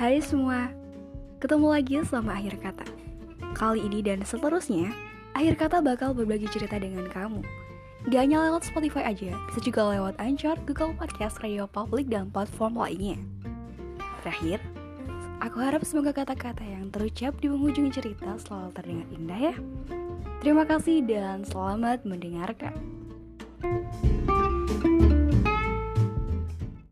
Hai semua, ketemu lagi selama akhir kata. Kali ini dan seterusnya, akhir kata bakal berbagi cerita dengan kamu. Gak hanya lewat Spotify aja, bisa juga lewat Anchor, Google Podcast, Radio Public, dan platform lainnya. Terakhir, aku harap semoga kata-kata yang terucap di penghujung cerita selalu terdengar indah ya. Terima kasih dan selamat mendengarkan.